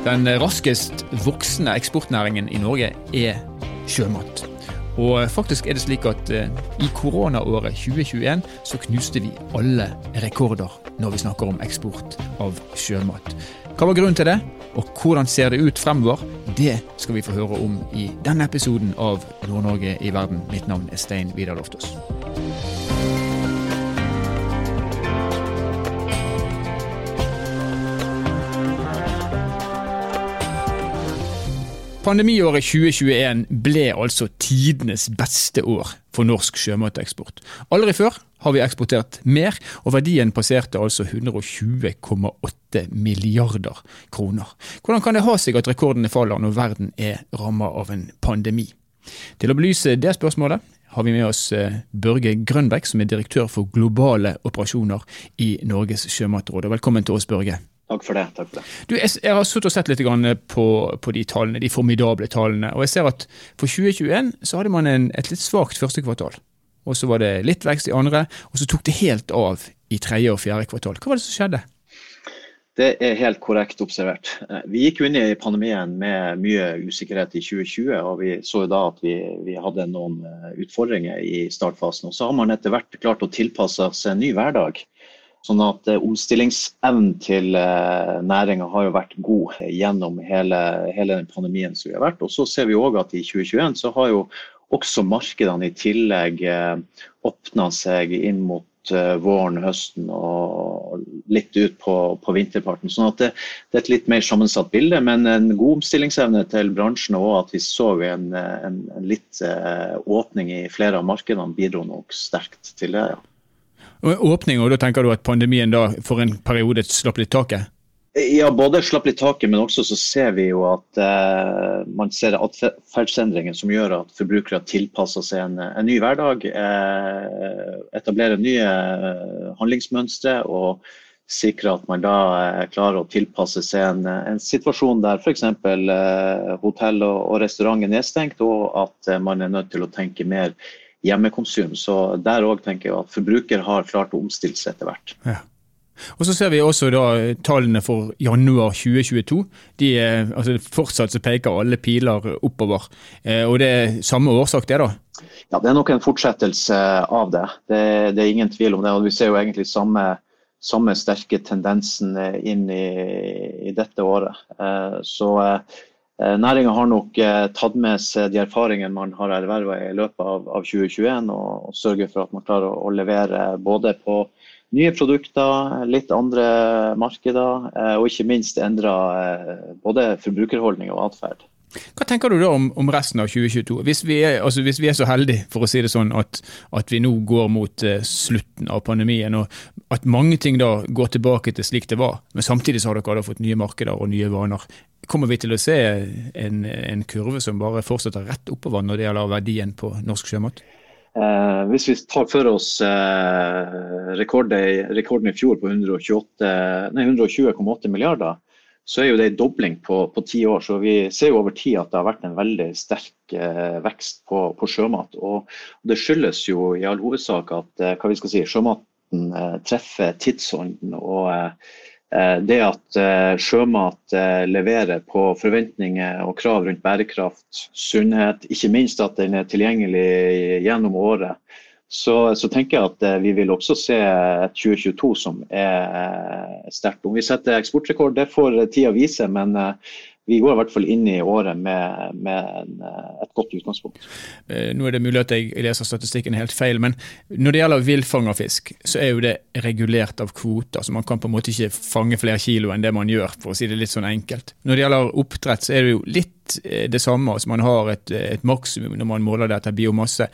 Den raskest voksende eksportnæringen i Norge er sjømat. Og faktisk er det slik at eh, i koronaåret 2021 så knuste vi alle rekorder når vi snakker om eksport av sjømat. Hva var grunnen til det, og hvordan ser det ut fremover? Det skal vi få høre om i denne episoden av Nord-Norge i verden. Mitt navn er Stein Vidar Loftaas. Pandemiåret 2021 ble altså tidenes beste år for norsk sjømateksport. Aldri før har vi eksportert mer, og verdien passerte altså 120,8 milliarder kroner. Hvordan kan det ha seg at rekordene faller når verden er rammet av en pandemi? Til å belyse det spørsmålet har vi med oss eh, Børge Grønbekk, som er direktør for globale operasjoner i Norges sjømatråd. Velkommen til oss, Børge. Takk for det. takk for det. Du, jeg, jeg, har suttet og sett litt på, på, de tallene, de formidable tallene. og jeg ser at For 2021 så hadde man en, et litt svakt første kvartal. Og Så var det litt vekst i andre, og så tok det helt av i tredje og fjerde kvartal. Hva var det som skjedde? Det er helt korrekt observert. Eh, vi gikk jo inn i pandemien med mye usikkerhet i 2020. og Vi så da at vi, vi hadde noen eh, utfordringer i startfasen. og Så har man etter hvert klart å tilpasse seg en ny hverdag. Sånn at eh, Omstillingsevnen til eh, næringa har jo vært god gjennom hele, hele, den pandemien som vi har vært. Og så ser vi òg at i 2021 så har jo også markedene i tillegg eh, åpna seg inn mot våren, høsten og litt ut på, på vinterparten. Sånn at det, det, er et litt mer sammensatt bilde, men en god omstillingsevne til bransjen og at vi så en, en, en litt åpning i flere av markedene bidro nok sterkt til det. ja. Åpning, og da tenker du at pandemien da for en periode slapp litt taket? Ja, både slapp litt taket, men også så ser vi jo at eh, man ser atferdsendringer som gjør at forbrukere tilpasser seg en, en ny hverdag. Eh, etablerer nye eh, handlingsmønstre og sikrer at man da eh, klarer å tilpasse seg en, en situasjon der f.eks. Eh, hotell og, og restaurant er nedstengt, og at eh, man er nødt til å tenke mer hjemmekonsum. Så der òg tenker jeg at forbruker har klart å omstille seg etter hvert. Ja. Og Så ser vi også da tallene for januar 2022. De er, altså Fortsatt så peker alle piler oppover. Eh, og Det er samme årsak, det da? Ja, Det er nok en fortsettelse av det. Det, det er ingen tvil om det. og Vi ser jo egentlig samme, samme sterke tendensen inn i, i dette året. Eh, så Eh, Næringa har nok eh, tatt med seg de erfaringene man har erverva i løpet av, av 2021, og, sørger for at man klarer å, å, levere både på nye produkter, litt andre markeder, eh, og ikke minst endra både forbrukerholdning og atferd. Hva tenker du da om, om, resten av 2022? Hvis vi er, altså hvis vi er så heldige for å si det sånn, at, at vi nå går mot slutten av pandemien, og at mange ting da går tilbake til slik det var, men samtidig så har dere da fått nye markeder og nye vaner. Kommer vi til å se en, en kurve som bare fortsetter rett oppover når det gjelder verdien på norsk sjømat? Eh, hvis vi tar for oss eh, rekorden, rekorden, i fjor på 120,8 milliarder, så er jo det en dobling på, ti år. Så vi ser jo over tid at det har vært en veldig sterk eh, vekst på, på, sjømat. Og, det skyldes jo i all hovedsak at eh, hva vi skal si, sjømaten eh, treffer tidsånden. og eh, det at eh, sjømat leverer på forventninger og krav rundt bærekraft, sunnhet, ikke minst at den er tilgjengelig gjennom året, så, så, tenker jeg at vi vil også se et 2022 som er sterkt. Om vi setter eksportrekord, det får tida vise, men vi går i hvert fall inn i året med, med en, et godt utgangspunkt. Nå er det mulig at jeg leser statistikken helt feil, men når det gjelder villfangerfisk, så er jo det regulert av kvoter. Så man kan på en måte ikke fange flere kilo enn det man gjør, for å si det litt sånn enkelt. Når det gjelder oppdrett, så er det jo litt det samme. altså Man har et, et maksimum når man måler det etter biomasse.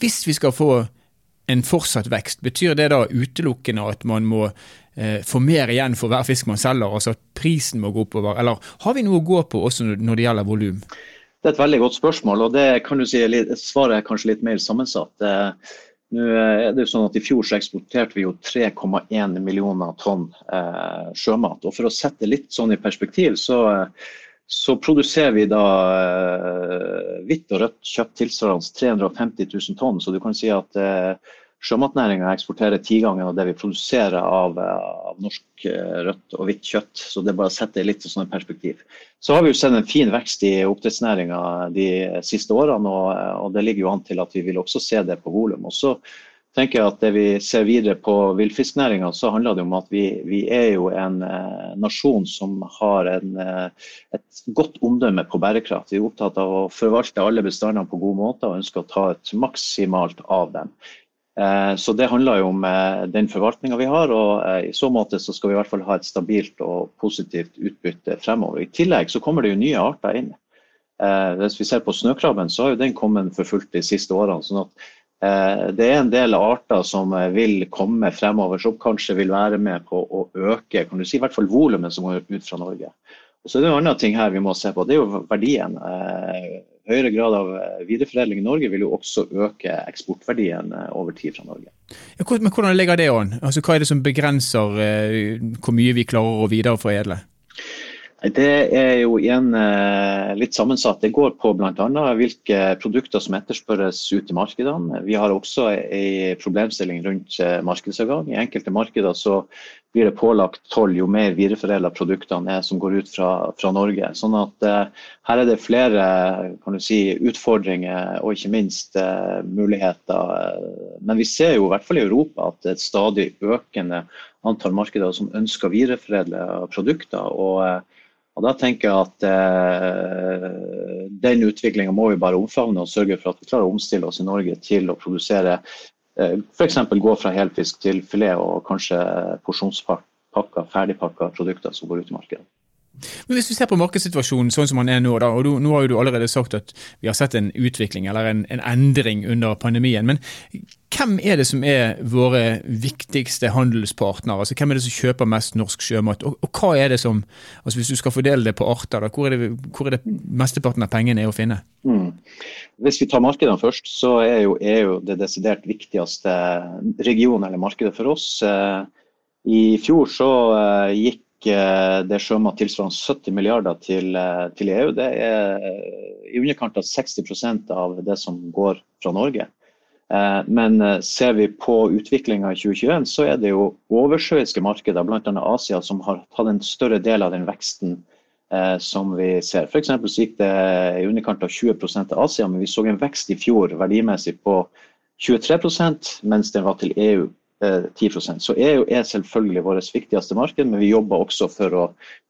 Hvis vi skal få en fortsatt vekst, betyr det da utelukkende at man må eh, få mer igjen for hver fisk man selger, altså at prisen må gå oppover, eller har vi noe å gå på også når det gjelder volum? Det er et veldig godt spørsmål, og det kan du si, svaret er kanskje litt mer sammensatt. Eh, nå er det jo sånn at I fjor så eksporterte vi jo 3,1 millioner tonn eh, sjømat. og For å sette litt sånn i perspektiv, så eh, så produserer vi da eh, hvitt og rødt kjøtt tilsvarende 350 000 tonn. Så du kan si at uh, sjømatnæringa eksporterer ti ganger av det vi produserer av, av, norsk rødt og hvitt kjøtt. Så det bare å sette det litt i sånn perspektiv. Så har vi jo sett en fin vekst i oppdrettsnæringa de siste årene, og, og, det ligger jo an til at vi vil også se det på volum. Og så tenker jeg at det vi ser videre på villfisknæringa, så handler det om at vi, vi er jo en eh, nasjon som har en, eh, et godt omdømme på bærekraft. Vi er opptatt av å forvalte alle bestandene på god måte og ønsker å ta et maksimalt av dem. Eh, så det handler jo om eh, den forvaltninga vi har, og eh, i så måte så skal vi i hvert fall ha et stabilt og positivt utbytte fremover. I tillegg så kommer det jo nye arter inn. Hvis vi ser på snøkrabben, så har jo den kommet for fullt de siste årene. sånn at det er en del arter som vil komme fremover, som kanskje vil være med på å øke kan du si, i hvert fall volumet som går ut fra Norge. Og så er det en annen ting her vi må se på, det er jo verdien. Eh, høyere grad av videreforedling i Norge vil jo også øke eksportverdien over tid fra Norge. Ja, men Hvordan ligger det an? Altså, hva er det som begrenser hvor mye vi klarer å videreforedle? Det er jo igjen eh, litt sammensatt. Det går på bl.a. hvilke produkter som etterspørres ut i markedene. Vi har også en problemstilling rundt markedsavgang. I enkelte markeder så blir det pålagt toll jo mer videreforedla produktene er som går ut fra, fra Norge. Sånn at eh, her er det flere si, utfordringer og ikke minst eh, muligheter. Men vi ser jo i hvert fall i Europa at det er et stadig økende antall markeder som ønsker videreforedla produkter. og uh, og Da tenker jeg at eh, den utviklinga må vi bare omfavne og sørge for at vi klarer å omstille oss i Norge til å produsere eh, f.eks. gå fra helfisk til filet og kanskje porsjonspakka, ferdigpakka produkter som går ut i markedet. Men Hvis vi ser på markedssituasjonen sånn som den er nå, da, og du, nå har jo du allerede sagt at vi har sett en utvikling eller en, en, endring under pandemien. Men hvem er det som er våre viktigste handelspartnere? Altså, hvem er det som kjøper mest norsk sjømat? Og, og hva er det som, altså Hvis du skal fordele det på arter, da, hvor, er det, hvor er det mesteparten av pengene er å finne? Mm. Hvis vi tar markedene først, så er jo EU det desidert viktigste regionen eller markedet for oss. Eh, I fjor så eh, gikk det sjømat tilsvarende 70 milliarder til, eh, til, EU. Det er eh, i underkant av 60% av det som går fra Norge. Men ser vi på utviklinga i 2021, så er det jo oversjøiske markeder, bl.a. Asia, som har tatt en større del av den veksten som vi ser. F.eks. så gikk det i underkant av 20% til Asia, men vi så en vekst i fjor verdimessig på 23% mens den var til EU 10 eh, Så EU er selvfølgelig vårt viktigste marked, men vi jobber også for å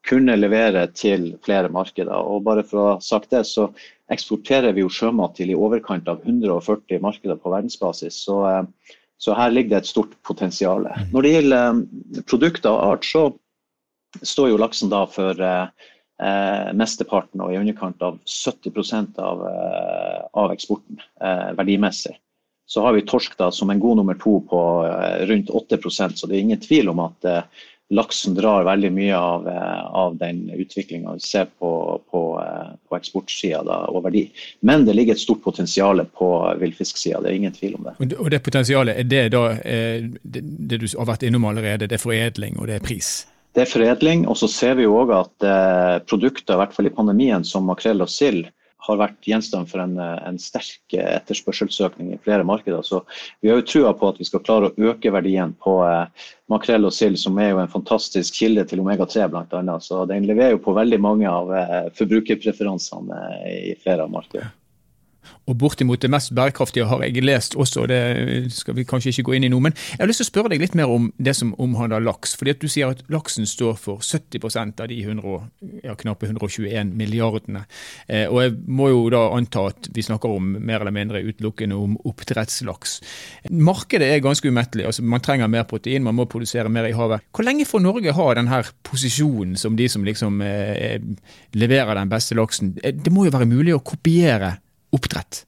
kunne levere til flere markeder. Og bare for å ha sagt det, så eksporterer vi jo sjømat til i overkant av 140 markeder på verdensbasis. Så, eh, så her ligger det et stort potensial. Mm. Når det gjelder eh, produkter og art, så står jo laksen da for eh, mesteparten og i underkant av 70 av, av eksporten eh, verdimessig. Så har vi torsk da som en god nummer to på eh, rundt 8 så det er ingen tvil om at eh, laksen drar veldig mye av, eh, av den utviklinga vi ser på, på, på eksportsida og verdi. Men det ligger et stort potensial på villfisksida, det er ingen tvil om det. Og det potensialet, er det da det, det du har vært innom allerede, det er foredling og det er pris? Det er foredling, og så ser vi jo òg at produkter, i hvert fall i pandemien, som makrell og sild, har vært gjenstand for en, en, sterk etterspørselsøkning i flere markeder. Så vi har jo trua på at vi skal klare å øke verdien på eh, makrell og sild, som er jo en fantastisk kilde til omega-3 bl.a. Så den leverer jo på veldig mange av eh, forbrukerpreferansene eh, i flere av markedene og bortimot det mest bærekraftige har jeg lest også, og det skal vi kanskje ikke gå inn i nå. Men jeg har lyst til å spørre deg litt mer om det som omhandler laks. fordi at Du sier at laksen står for 70% av de 100, ja, knappe 121 milliardene. Eh, og jeg må jo da anta at vi snakker om mer eller mindre utelukkende om oppdrettslaks. Markedet er ganske umettelig. altså Man trenger mer protein, man må produsere mer i havet. Hvor lenge får Norge ha denne posisjonen som de som liksom eh, leverer den beste laksen? Eh, det må jo være mulig å kopiere oppdrett?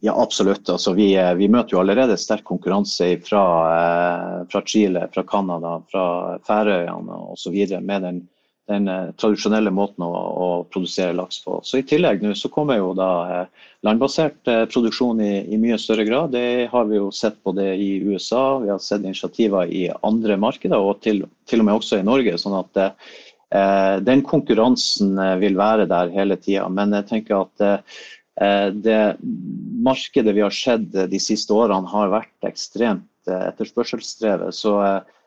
Ja, absolutt. Altså, vi, eh, vi, møter jo allerede sterk konkurranse fra, eh, fra Chile, fra Canada, fra Færøyene osv. med den, den eh, tradisjonelle måten å, å, produsere laks på. Så I tillegg nå så kommer jo da eh, landbasert eh, produksjon i, i, mye større grad. Det har vi jo sett både i USA, vi har sett initiativer i andre markeder og til, til og med også i Norge. sånn at eh, den konkurransen vil være der hele tida. Men jeg tenker at det markedet vi har sett de siste årene har vært ekstremt etterspørselsdrevet. Så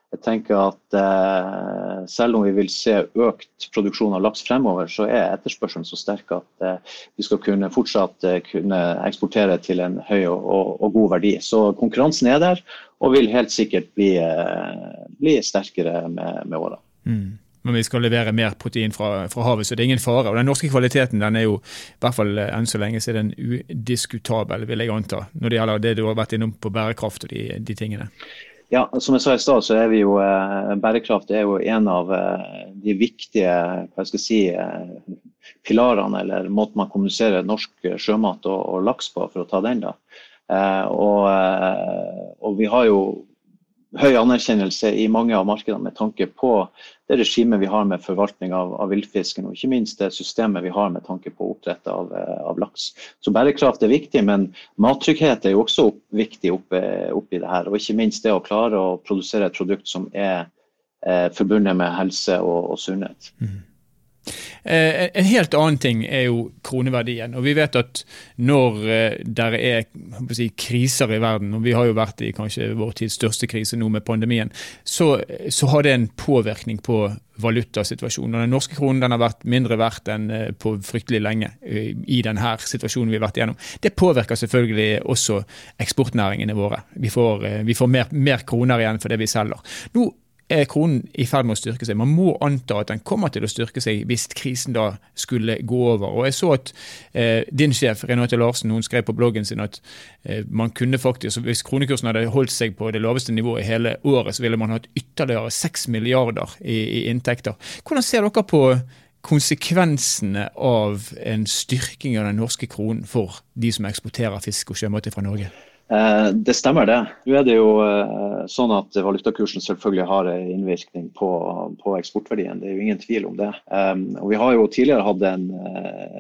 jeg tenker at eh, selv om vi vil se økt produksjon av laks fremover, så er etterspørselen så sterk at eh, vi skal kunne fortsatt eh, kunne eksportere til en høy og, god verdi. Så konkurransen er der, og vil helt sikkert bli, eh, bli sterkere med, med årene. Mm. Men vi skal levere mer protein fra, fra, havet, så det er ingen fare. Og Den norske kvaliteten den er jo, i hvert fall enn så lenge, så er den udiskutabel, vil jeg anta, når det gjelder det du har vært innom på bærekraft og de, de tingene. Ja, som jeg sa i stad, så er vi jo eh, bærekraft er jo en av eh, de viktige hva skal jeg si, eh, pilarene, eller måten man kommuniserer norsk sjømat og, og, laks på, for å ta den. da. Eh, og, eh, og vi har jo høy anerkjennelse i mange av markedene med tanke på det regimet vi har med forvaltning av, av villfisken, og ikke minst det systemet vi har med tanke på oppdrett av, eh, av, laks. Så Bærekraft er viktig, men mattrygghet er jo også opp, viktig oppi opp det her. Og ikke minst det å klare å produsere et produkt som er eh, forbundet med helse og, og sunnhet. Mm. Eh, en helt annen ting er jo kroneverdien. og Vi vet at når eh, det er si, kriser i verden, og vi har jo vært i kanskje vår tids største krise nå med pandemien, så, så har det en påvirkning på valutasituasjonen. Og Den norske kronen den har vært mindre verdt enn eh, på fryktelig lenge i denne situasjonen vi har vært igjennom. Det påvirker selvfølgelig også eksportnæringene våre. Vi får, vi får mer, mer kroner igjen for det vi selger. Nå er kronen i ferd med å styrke seg. Man må anta at den kommer til å styrke seg hvis krisen da skulle gå over. Og Jeg så at eh, din sjef Renate Larsen hun skrev på bloggen sin at eh, man kunne faktisk, hvis kronekursen hadde holdt seg på det laveste nivået i hele året, så ville man hatt ytterligere 6 milliarder i, i inntekter. Hvordan ser dere på konsekvensene av en styrking av den norske kronen for de som eksporterer fisk og sjømat fra Norge? Eh, det stemmer det. Nå er det jo eh, sånn at valutakursen selvfølgelig har en innvirkning på, på eksportverdien. Det er jo ingen tvil om det. Um, og vi har jo tidligere hatt en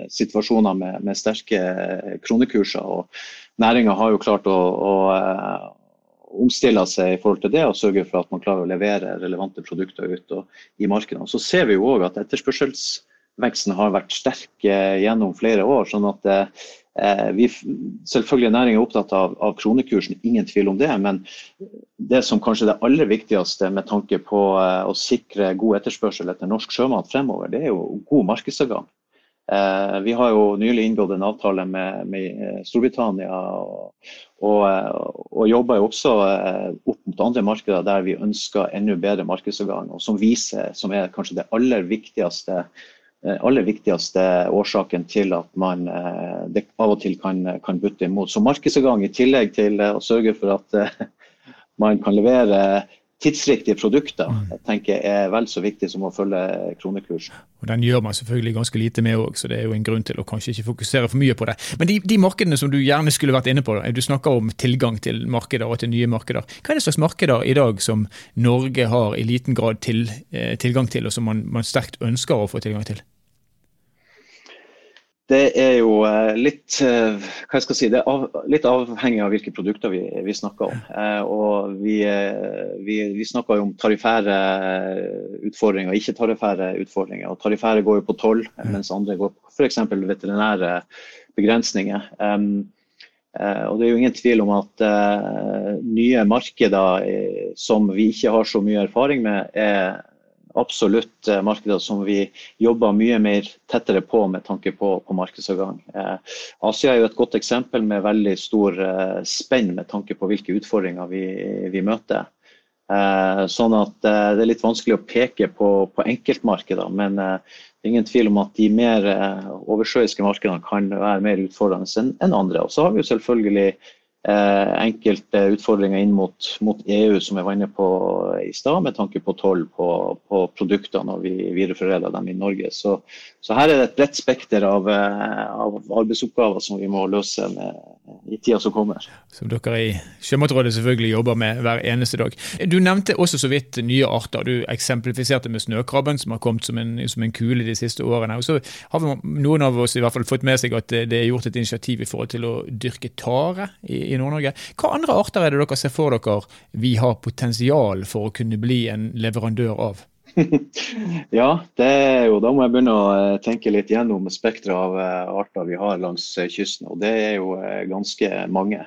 situasjoner med, med, sterke kronekurser. og Næringa har jo klart å, å omstille seg i forhold til det og sørge for at man klarer å levere relevante produkter ut i markedene. Så ser vi jo òg at etterspørselsveksten har vært sterk gjennom flere år. sånn at Eh, vi, selvfølgelig er næringen opptatt av, av, kronekursen, ingen tvil om det. Men det som kanskje er det aller viktigste med tanke på uh, å sikre god etterspørsel etter norsk sjømat fremover, det er jo god markedsadgang. Uh, vi har jo nylig inngått en avtale med, med Storbritannia og, og, og, jobber jo også opp mot andre markeder der vi ønsker enda bedre markedsadgang, og som viser, som er kanskje det aller viktigste Eh, aller viktigste årsaken til at man det av og til kan, kan butte imot. Så markedsadgang i tillegg til eh, å sørge for at man kan levere tidsriktige produkter mm. jeg tenker er vel så viktig som å følge kronekursen. Og Den gjør man selvfølgelig ganske lite med òg, så det er jo en grunn til å kanskje ikke fokusere for mye på det. Men de, de, markedene som du gjerne skulle vært inne på, du snakker om tilgang til markeder og til nye markeder. Hva er det slags markeder i dag som Norge har i liten grad til, eh, tilgang til, og som man, man sterkt ønsker å få tilgang til? Det er jo eh, litt hva jeg skal si, det er av, litt avhengig av hvilke produkter vi, vi snakker om. Eh, og vi, vi, vi, snakker jo om tariffære utfordringer og ikke-tariffære utfordringer. og Tariffære går jo på toll, mens andre går på f.eks. veterinære begrensninger. Og Det er jo ingen tvil om at nye markeder som vi ikke har så mye erfaring med, er absolutt eh, markeder som vi jobber mye mer tettere på med tanke på, på markedsadgang. Eh, Asia er jo et godt eksempel med veldig stor eh, spenn med tanke på hvilke utfordringer vi, vi møter. Eh, sånn at eh, Det er litt vanskelig å peke på, på enkeltmarkeder, men eh, det er ingen tvil om at de mer oversjøiske markedene kan være mer utfordrende enn en andre. Og så har vi jo selvfølgelig Eh, enkelte utfordringer inn mot, mot, EU, som jeg var inne på i stad, med tanke på toll på, på produkter når vi videreforedler dem i Norge. Så, så, her er det et bredt spekter av, eh, av, arbeidsoppgaver som vi må løse med, i tida som kommer. Som dere i Sjømatrådet selvfølgelig jobber med hver eneste dag. Du nevnte også så vidt nye arter. Du eksemplifiserte med snøkrabben, som har kommet som en, som en kule de siste årene. Og så har noen av oss i hvert fall fått med seg at det er gjort et initiativ i forhold til å dyrke tare i, i Nord-Norge. Hva andre arter er det dere ser for dere vi har potensial for å kunne bli en leverandør av? ja, jo, da må jeg begynne å eh, tenke litt gjennom spekteret av eh, arter vi har langs eh, kysten. Og det er jo ganske mange.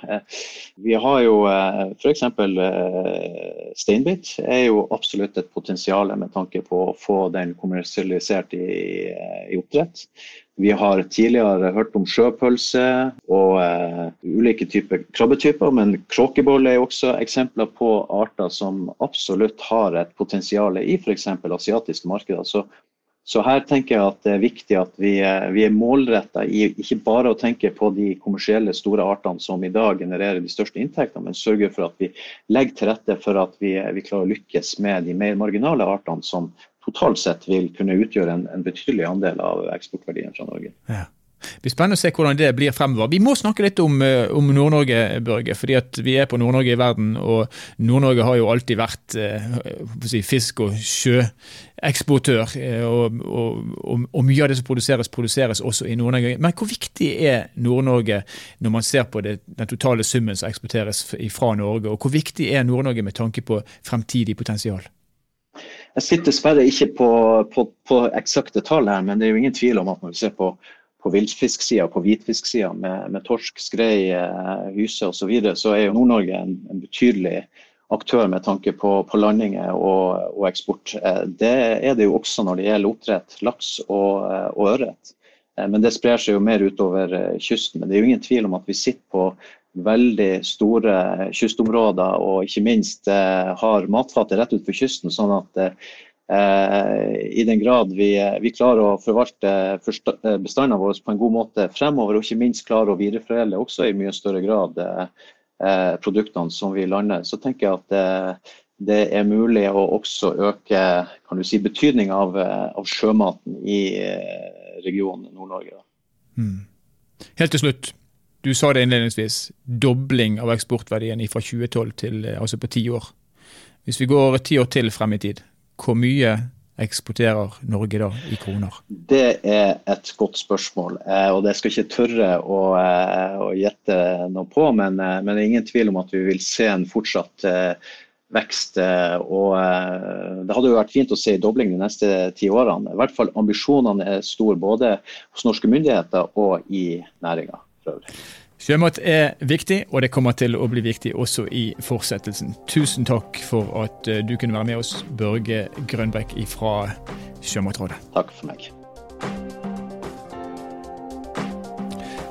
Vi har jo f.eks. steinbit er jo absolutt et potensial med tanke på å få den kommersialisert i, i oppdrett. Vi har tidligere hørt om sjøpølse og uh, ulike typer krabbetyper, men kråkebolle er også eksempler på arter som absolutt har et potensial i f.eks. asiatiske markeder. Så, så, her tenker jeg at det er viktig at vi, uh, vi er målretta i ikke bare å tenke på de kommersielle store artene som i dag genererer de største inntektene, men sørge for at vi legger til rette for at vi, vi klarer å lykkes med de mer marginale artene som totalt sett vil kunne utgjøre en, en betydelig andel av eksportverdien fra Norge. Ja. Det blir spennende å se hvordan det blir fremover. Vi må snakke litt om, eh, om Nord-Norge, Børge. fordi at Vi er på Nord-Norge i verden, og Nord-Norge har jo alltid vært eh, si, fisk- og sjøeksportør. Eh, og, og, og, og, mye av det som produseres, produseres også i Nord-Norge. Men hvor viktig er Nord-Norge når man ser på det, den totale summen som eksporteres fra Norge? Og hvor viktig er Nord-Norge med tanke på fremtidig potensial? Jeg sitter dessverre ikke på, på, på, eksakte tall her, men det er jo ingen tvil om at når vi ser på, på villfisksida på hvitfisksida med, med torsk, skrei, eh, hyse osv., så, videre, så er jo Nord-Norge en, en, betydelig aktør med tanke på, på landinger og, og, eksport. Eh, det er det jo også når det gjelder oppdrett, laks og, eh, og ørret. Men det sprer seg jo mer utover kysten. Men det er jo ingen tvil om at vi sitter på veldig store kystområder og ikke minst eh, har matfatet rett utenfor kysten. sånn at eh, i den grad vi, vi klarer å forvalte bestandene våre på en god måte fremover, og ikke minst klarer å videreforedle også i mye større grad eh, produktene som vi lander, så tenker jeg at det er mulig å også øke kan du si, betydninga av, av, sjømaten i regionen Nord-Norge. Mm. Helt til slutt, du sa det innledningsvis, dobling av eksportverdien fra 2012 til eh, altså på ti år. Hvis vi går ti år til frem i tid, hvor mye eksporterer Norge da i kroner? Det er et godt spørsmål, eh, og det skal ikke tørre å, eh, å gjette noe på. Men, men, det er ingen tvil om at vi vil se en fortsatt vekst. og Det hadde jo vært fint å se en dobling de neste ti årene. I hvert fall Ambisjonene er store både hos norske myndigheter og i næringa. Sjømat er viktig, og det kommer til å bli viktig også i fortsettelsen. Tusen takk for at eh, du kunne være med oss, Børge Grønbekk fra Sjømatrådet. Takk for meg.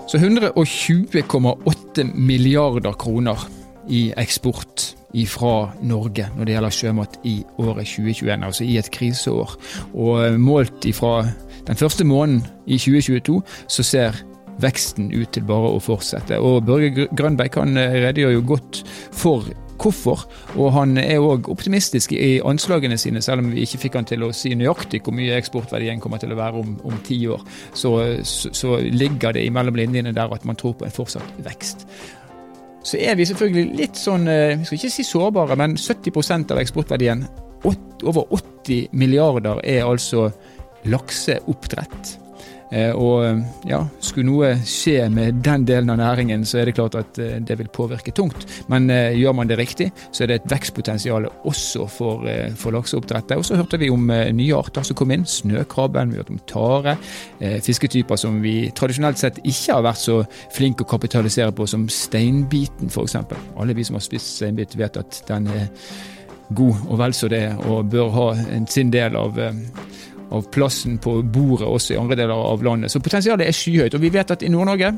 Så 120,8 milliarder kroner i eksport fra Norge når det gjelder sjømat i året 2021, altså i et kriseår. Og eh, målt fra den første måneden i 2022 så ser veksten ut til bare å fortsette. Og Børge Grønberg han eh, redegjør jo godt for hvorfor, og han er òg optimistisk i anslagene sine, selv om vi ikke fikk han til å si nøyaktig hvor mye eksportverdien kommer til å være om, ti år. Så, så, så, ligger det mellom linjene der at man tror på en fortsatt vekst. Så er vi selvfølgelig litt sånn, eh, vi skal ikke si sårbare, men 70% av eksportverdien, over 80 milliarder, er altså lakseoppdrett. Eh, og ja, skulle noe skje med den delen av næringen, så er det klart at eh, det vil påvirke tungt. Men eh, gjør man det riktig, så er det et vekstpotensial også for, for lakseoppdrettet. Og så hørte vi om nye arter som kom inn. Snøkrabben, vi hørte om tare. Fisketyper som vi tradisjonelt sett ikke har vært så flinke å kapitalisere på, som steinbiten f.eks. Alle vi som har spist steinbit, vet at den er god og vel så det, og bør ha sin del av av plassen på bordet også i andre deler av landet. Så potensialet er skyhøyt. Og vi vet at i Nord-Norge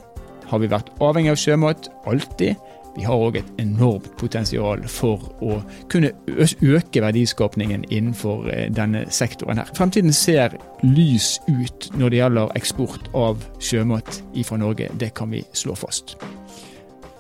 har vi vært avhengig av sjømat alltid. Vi har òg et enormt potensial for å kunne øke verdiskapningen innenfor eh, denne sektoren her. Fremtiden ser lys ut når det gjelder eksport av sjømat fra Norge. Det kan vi slå fast.